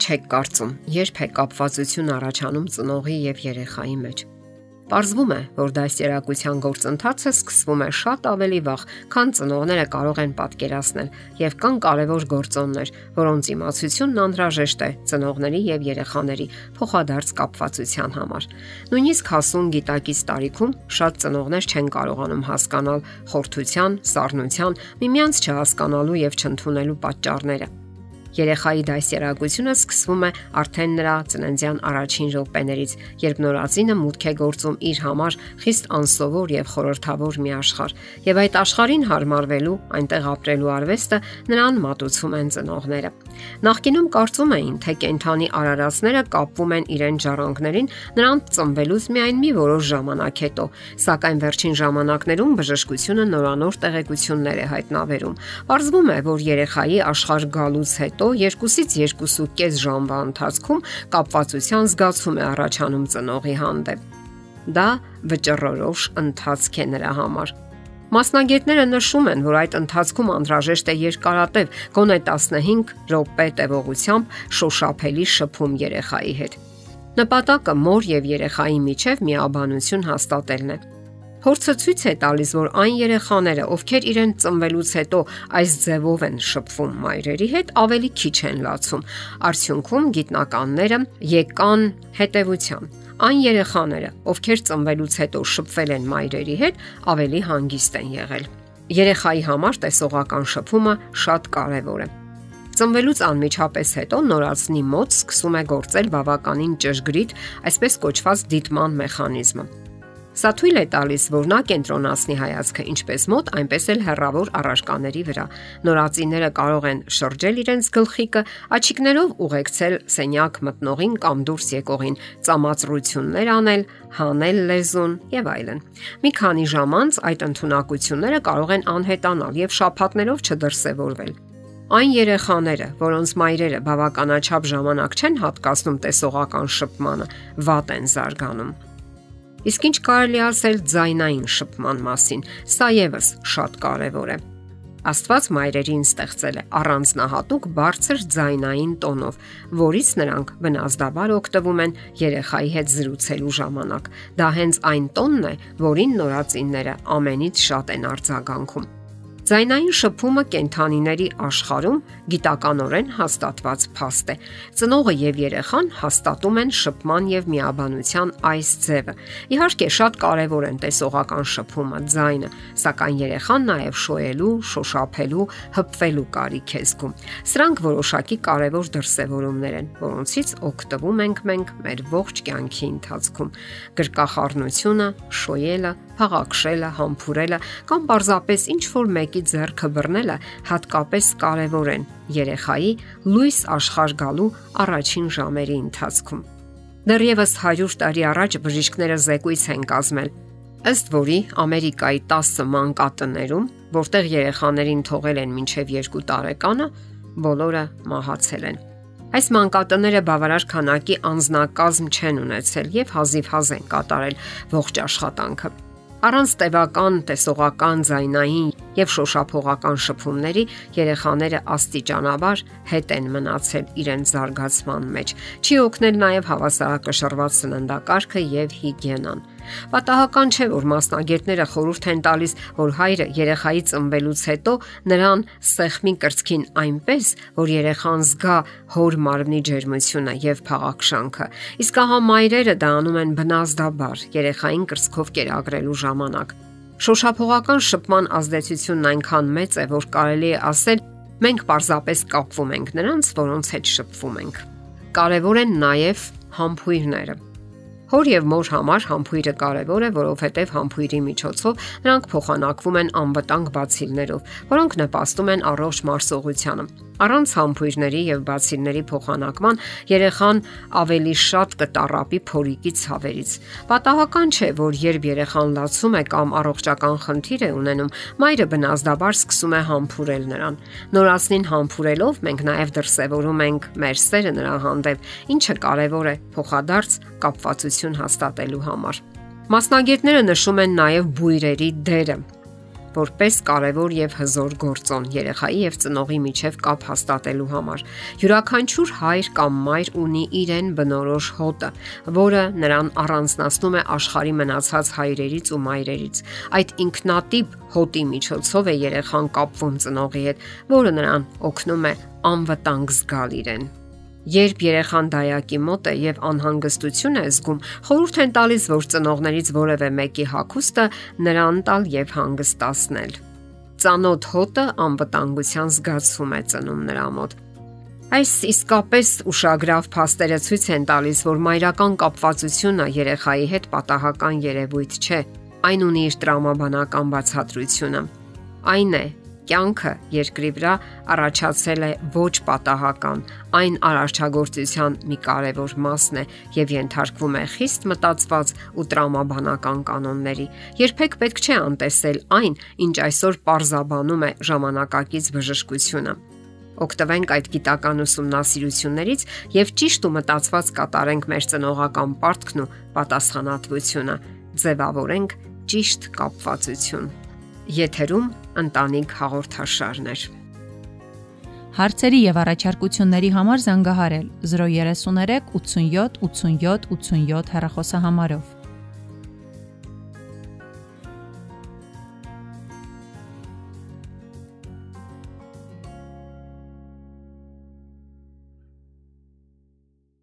Ինչ եք կարծում, երբ է կապվածություն առաջանում ծնողի եւ երեխայի մեջ։ Պարզվում է, որ դասերակցության գործընթացը սկսվում է շատ ավելի վաղ, քան ծնողները կարող են պատկերացնել, եւ կան կարևոր գործոններ, որոնց իմացությունն անհրաժեշտ է ծնողների եւ երեխաների փոխադարձ կապվածության համար։ Նույնիսկ հասուն գիտակից տարիքում շատ ծնողներ չեն կարողանում հասկանալ խորթության, սառնության, միմյանց չհասկանալու եւ չընդունելու պատճառները Երեխայի դասերակցությունը սկսվում է արդեն նրա ծննդյան առաջին րոպեներից, երբ նորածինը մուտք է գործում իր համար խիստ անսովոր եւ խորթավոր մի աշխարհ, եւ այդ աշխարհին հարմարվելու, այնտեղ ապրելու արվեստը նրան մատուցում են ծնողները։ Նախկինում կարծում էին, թե կենթանի արարածները կապվում են իրեն ժառանգներին նրանց ծնվելուց միայն մի որոշ ժամանակ հետո, սակայն վերջին ժամանակներում բժշկությունը նորանոր տեղեկություններ է հայտնաբերում։ Պարզվում է, որ երեխայի աշխարհ գալուց հետո հետո 2-ից 2.5 ժամվա ընթացքում կապվածության զգացում է առաջանում ծնողի հանդեպ։ Դա վճռորոշ ընթացք է նրա համար։ Մասնագետները նշում են, որ այդ ընթացքում անհրաժեշտ է երկարատև գոնե 15 րոպե տևողությամբ շոշափելի շփում երեխայի հետ։ Նպատակը մոր եւ երեխայի միջև միաբանություն հաստատելն է Փորձը ցույց է տալիս, որ այն երեխաները, ովքեր իրեն ծնվելուց հետո այս ձևով են շփվում մայրերի հետ, ավելի քիչ են լացում։ Արդյունքում գիտնականները եկան հետևության։ Այն երեխաները, ովքեր ծնվելուց հետո շփվել են մայրերի հետ, ավելի հանգիստ են եղել։ Երեխայի համար տեսողական շփումը շատ կարևոր է։ Ծնվելուց անմիջապես հետո նորածնի մոտ սկսում է գործել բավականին ճշգրիտ, այսպես կոչված դիտման մեխանիզմը Սա թույլ է տալիս, որ նա կենտրոնացնի հայացքը ինչպես մոտ, այնպես էլ հեռավոր առարկաների վրա։ Նորածինները կարող են շրջել իրենց գլխիկը, աչիկներով ուղեկցել սենյակ մտնողին կամ դուրս եկողին, ծամածրություններ անել, հանել լեզուն եւ այլն։ Մի քանի ժամ անց այդ ընտունակությունները կարող են անհետանալ եւ շափատներով չդրսևորվել։ Այն երեխաները, որոնց մայրերը բավականաչափ ժամանակ չեն հատկացնում տեսողական շփմանը, վատ են զարգանում։ Իսկ ինչ կարելի ասել ձայնային շփման մասին։ Սա եւս շատ կարեւոր է։ Աստված մայրերին ստեղծել է առանձնահատուկ բարձր ձայնային տոնով, որից նրանք վնասդաբար օգտվում են երեխայի հետ զրուցելու ժամանակ։ Դա հենց այն տոնն է, որին նորածինները ամենից շատ են արձագանքում։ Ձայնային շփումը կենթանիների աշխարհում գիտականորեն հաստատված փաստ է։ Ծնողը եւ երեխան հաստատում են շփման եւ միաբանության այս ձևը։ Իհարկե, շատ կարեւոր են տեսողական շփումը, ձայնը, սակայն երեխան նաեւ շոյելու, շոշափելու, հպվելու կարիք է զգում։ Սրանք որոշակի կարեւոր դրսևորումներ են, որոնցից օգտվում ենք մենք մեր ողջ կյանքի ընթացքում։ Գրկախառնությունը, շոյելը, փաղաքշելը, համբուրելը կամ պարզապես ինչ որ մեկի ձեռքը բռնելը հատկապես կարևոր են երեխայի լույս աշխարհ գալու առաջին ժամերի ընթացքում։ Դեռևս 100 տարի առաջ բժիշկները զեկույց են կազմել, ըստ որի Ամերիկայի 10 մանկատներում, որտեղ երեխաներին թողել են մինչև 2 տարեկանը, բոլորը մահացել են։ Այս մանկատները բավարար քանակի անznակազմ չեն ունեցել եւ հազիվ-հազ են կատարել ողջ աշխատանքը։ Առանց տևական տեսողական զայնային եւ շոշափողական շփումների երեխաները աստիճանաբար հետ են մնացել իրենց զարգացման մեջ։ Չի օգնել նաեւ հավասարակշռված սննդակարգը եւ հիգիենան։ Պատահական չէ, որ մասնագետները խորհուրդ են տալիս, որ հայրը երեխայի ծնվելուց հետո նրան սեղմի կրծքին այնպես, որ երեխան զգա հոր մարմնի ջերմությունը եւ փաղաքշանքը։ Իսկ ահա մայրերը դա անում են բնազդաբար երեխային կրծքով կերակրելու ժամանակ։ Շոշափողական շփման ազդեցությունն այնքան մեծ է, որ կարելի է ասել, մենք պարզապես կապվում ենք նրանց, որոնց հետ շփվում ենք։ Կարևոր են նաև համբույրները Հոր եւ մոր համար համբույրը կարեւոր է, որովհետեւ համբույրի միջոցով նրանք փոխանակվում են անվտանգ բացիլներով, որոնք նպաստում են առողջ մարսողությանը։ Առանց համբույրների եւ բացիլների փոխանակման երեխան ավելի շատ կտարապի փորիկի ցավերից։ Պատահական չէ, որ երբ երեխան լացում է կամ առողջական խնդիր է ունենում, մայրը բնազդաբար սկսում է համբուրել նրան։ Նորածնին համբուրելով մենք նաեւ դրսևորում ենք մեր սերը նրա հանդեպ, ինչը կարեւոր է փոխադարձ կապվածություն հաստատելու համար։ Մասնագետները նշում են նաև բույրերի դերը որպես կարևոր եւ հզոր գործոն երեխայի եւ ծնողի միջև կապ հաստատելու համար։ Յուրաքանչյուր հայր կամ մայր ունի իրեն բնորոշ հոտը, որը նրան առանձնացնում է աշխարի մնացած հայրերից ու մայրերից։ Այդ ինքնատիպ հոտի միջոցով է երեխան կապվում ծնողի հետ, որը նրան օգնում է անվտանգ զգալ իրեն։ Երբ երեխան դայակի մոտ է եւ անհանգստություն է զգում, խորհուրդ են տալիս, որ ծնողներից որևէ մեկի հագուստը նրան տալ եւ հանգստացնել։ Ծանոթ հոտը անվտանգության զգացում է ծնում նրա մոտ։ Այս իսկապես ուշագրավ փաստերը ցույց են տալիս, որ մայրական կապվածությունը երեխայի հետ պատահական երևույթ չէ։ Այն ունի իր տրամաբանական բացատրությունը։ Այն է, կյանքը երկրի վրա առաջացել է ոչ պատահական, այն արարչագործության մի կարևոր մասն է եւ ենթարկվում է խիստ մտածված ու տրամաբանական կանոնների։ Երբեք պետք չէ անտեսել այն, ինչ այսօր parzabanum է ժամանակակից բժշկությունը օգտվենք այդ գիտական ուսումնասիրություններից եւ ճիշտ ու մտածված կատարենք մեր ծնողական պարտքն ու պատասխանատվությունը, ձևավորենք ճիշտ կապվածություն։ Եթերում ընտանիք հաղորդաշարներ։ Հարցերի եւ առաջարկությունների համար զանգահարել 033 87 87 87 հեռախոսահամարով։